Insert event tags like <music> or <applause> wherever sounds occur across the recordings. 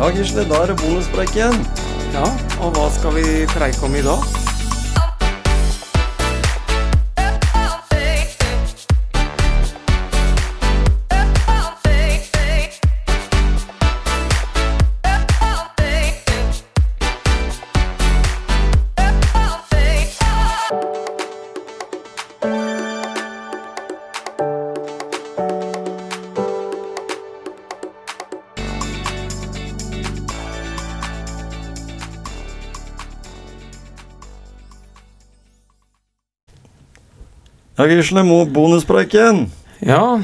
Ja, Gisle, da er det bonuspreik igjen. Ja, og hva skal vi preike om i dag? Ja, Gisle, bonuspreiken. Ja,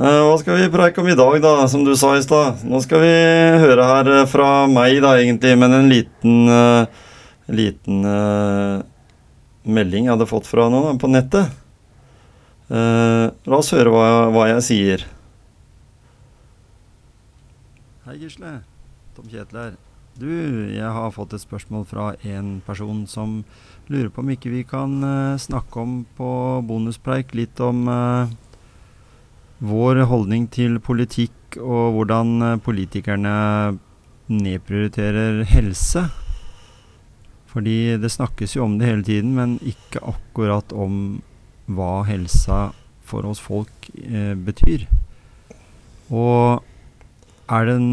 Eh, hva skal vi preike om i dag, da, som du sa i stad? Nå skal vi høre her eh, fra meg, da, egentlig, men en liten uh, liten uh, melding jeg hadde fått fra noen da, på nettet. Uh, la oss høre hva, hva jeg sier. Hei, Gisle. Tom Kjetil her. Du, jeg har fått et spørsmål fra en person som lurer på om ikke vi kan uh, snakke om på bonuspreik litt om uh, vår holdning til politikk og hvordan eh, politikerne nedprioriterer helse. Fordi det snakkes jo om det hele tiden, men ikke akkurat om hva helsa for oss folk eh, betyr. Og er det en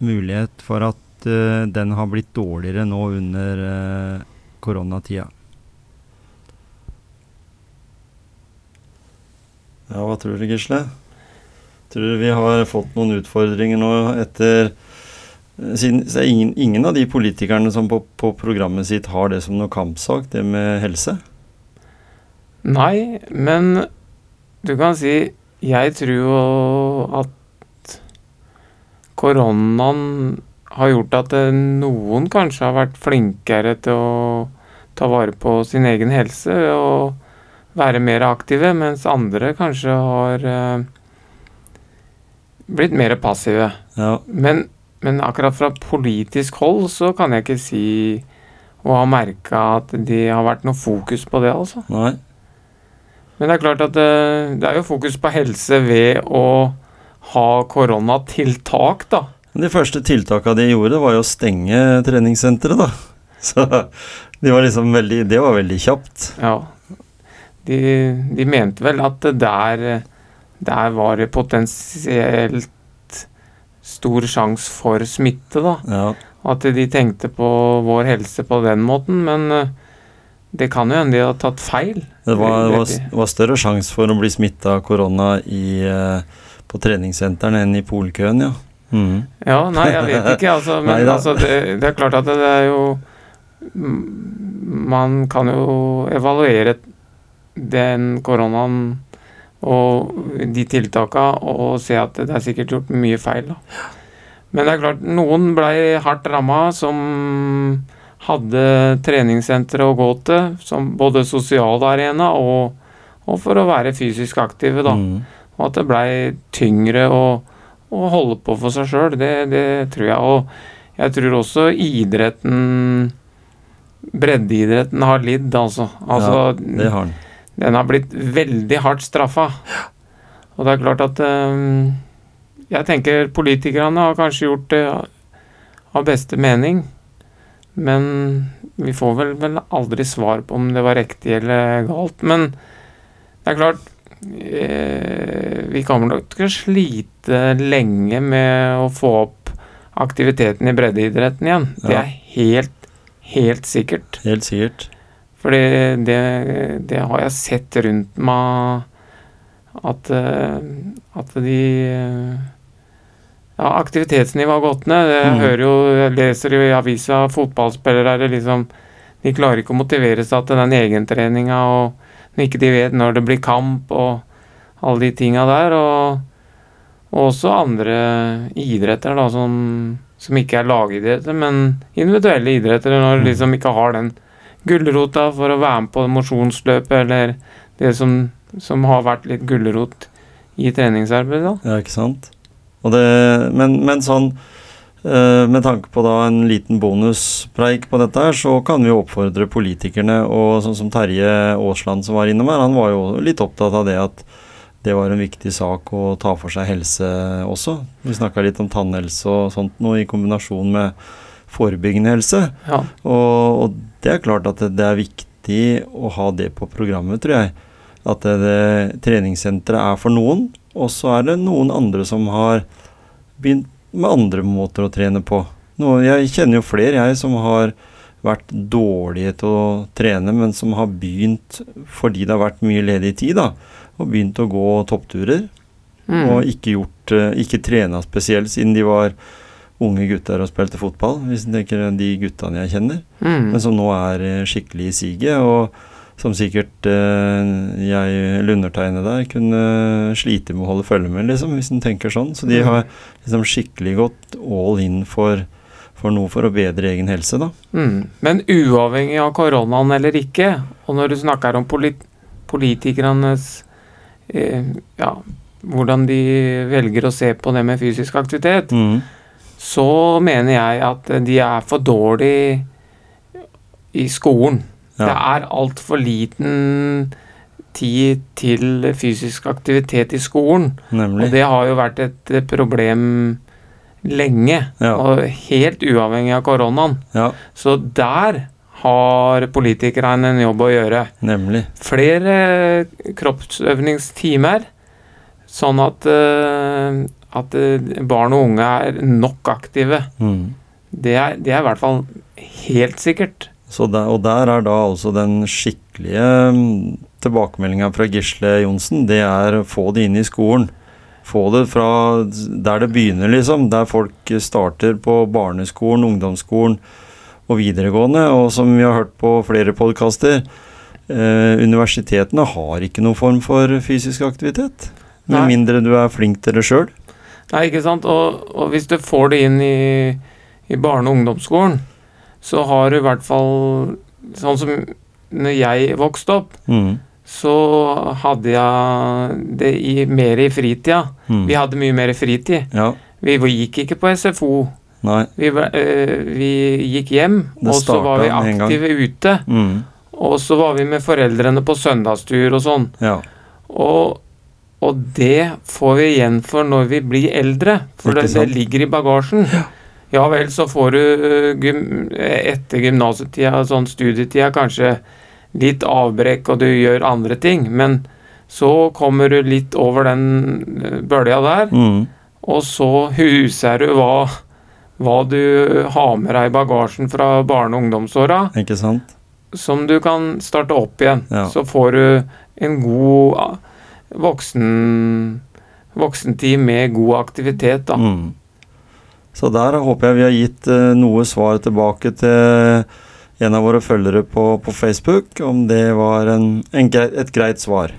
mulighet for at eh, den har blitt dårligere nå under eh, koronatida? Ja, hva tror du, Gisle? Tror du vi har fått noen utfordringer nå etter siden så er ingen, ingen av de politikerne som på, på programmet sitt har det som noe kampsak, det med helse? nei, men du kan si Jeg tror jo at koronaen har gjort at eh, noen kanskje har vært flinkere til å ta vare på sin egen helse og være mer aktive, mens andre kanskje har eh, blitt mer passive. Ja, Men, men akkurat fra politisk hold så kan jeg ikke si og ha merka at det har vært noe fokus på det, altså. nei. Men det er klart at det, det er jo fokus på helse ved å ha koronatiltak, da. Men De første tiltaka de gjorde, var jo å stenge treningssenteret, da. <laughs> Så de var liksom veldig, det var veldig kjapt. Ja. De, de mente vel at det der, der var det potensielt stor sjanse for smitte, da. Ja, At de tenkte på vår helse på den måten, men eh, det kan jo hende de har tatt feil. Det var, var, var større sjanse for å bli smitta av korona i, eh, på treningssentrene enn i polkøen, ja. Mhm. Ja, nei, jeg vet ikke, altså. <laughs> Men altså, det, det er klart at det er jo mm, Man kan jo evaluere den koronaen og de tiltaka og se at det er sikkert gjort mye feil, da. Men det er klart, noen blei hardt ramma som hadde treningssentre å gå til, som både sosial arena og, og for å være fysisk aktive, da. Mm. Og at det blei tyngre å, å holde på for seg sjøl, det, det tror jeg. Og jeg tror også idretten Breddeidretten har lidd, altså. altså ja, det har den. Den har blitt veldig hardt straffa. Og det er klart at um, Jeg tenker politikerne har kanskje gjort det av beste mening. Men vi får vel, vel aldri svar på om det var riktig eller galt. Men det er klart Vi kommer nok til å slite lenge med å få opp aktiviteten i breddeidretten igjen. Det er helt, helt sikkert. Helt sikkert. Fordi det, det har jeg sett rundt meg at, eh, at de eh, Ja, aktivitetsnivået har gått ned. Jeg Mm. hører jo, jeg leser jo i avisa fotballspillere er liksom De klarer ikke å motivere seg til den egentreninga, og ikke de vet når det blir kamp, og alle de tinga der. Og, og også andre idretter, da, som, som ikke er lagidretter, men individuelle idretter, når du de liksom ikke har den gulrota for å være med på mosjonsløpet, eller det som, som har vært litt gulrot i treningsarbeidet. da. Ja, ikke sant? Det, men, men sånn Med tanke på da en liten bonuspreik på dette her, så kan vi oppfordre politikerne, og sånn som Terje Aasland som var innom her, han var jo litt opptatt av det at det var en viktig sak å ta for seg helse også. Vi snakka litt om tannhelse og sånt nå i kombinasjon med forebyggende helse. Ja. Og, og det er klart at det, det, er viktig å ha det på programmet, tror jeg. At det, det treningssenteret er for noen, og så er det noen andre som har begynt med andre måter å trene på. Nå, jeg kjenner jo flere, jeg, som har vært dårlige til å trene, men som har begynt fordi det har vært mye ledig tid, da, og begynt å gå toppturer. Mm. Og ikke gjort eh, Ikke trena spesielt siden de var unge gutter og spilte fotball, hvis du tenker de guttene jeg kjenner. Mm. Men som nå er eh, skikkelig i siget, og som sikkert eh, jeg eller undertegnede der kunne slite med å holde følge med, liksom, hvis en tenker sånn. Så de Mm. har liksom skikkelig gått all in for, for noe for å bedre egen helse, da. Mm. Men uavhengig av koronaen eller ikke, og når du snakker om polit politikernes eh, ja, hvordan de velger å se på det med fysisk aktivitet, Mm. så mener jeg at de er for dårlig i skolen. Det er altfor liten tid til fysisk aktivitet i skolen. Og det har jo vært et problem lenge, Ja. og helt uavhengig av koronaen. Ja, Så der har politikerne en jobb å gjøre. nemlig. Flere kroppsøvingstimer, sånn at, eh, at eh, barn og unge er nok aktive. Mm. Det er, det er i hvert fall helt sikkert. Så der, og der er da altså den skikkelige mm, tilbakemeldinga fra Gisle Johnsen, det er å få det inn i skolen. Få det fra der det begynner, liksom. Der folk starter på barneskolen, ungdomsskolen og videregående. Og som vi har hørt på flere podkaster, eh, universitetene har ikke noen form for fysisk aktivitet. Med Nei. mindre du er flink til det sjøl. Nei, ikke sant? Og, og hvis du får det inn i, i barne- og ungdomsskolen, så har du i hvert fall Sånn som når jeg vokste opp, Mm. så hadde jeg det i, mer i fritida. Mm. Vi hadde mye mer fritid. Ja. Vi gikk ikke på SFO. Nei. Vi, eh, vi gikk hjem, Det og så var vi aktive ute. Mm. Og så var vi med foreldrene på søndagstur og sånn. Ja. Og, og det får vi igjen for når vi blir eldre, for det, det ligger i bagasjen. Ja vel, så får du eh, gym, etter gymnasetida, sånn studietida, kanskje litt avbrekk, og du gjør andre ting, men så kommer du litt over den eh, bølja der, Mm. og så huser du hva, hva du har med deg i bagasjen fra barne- og ungdomsåra, Ikke sant? som du kan starte opp igjen. Ja. Så får du en god voksen voksentid med god aktivitet, da. Mm. Så der håper jeg vi har gitt eh, noe svar tilbake til en av våre følgere på, på Facebook, om det var en, en, et greit svar.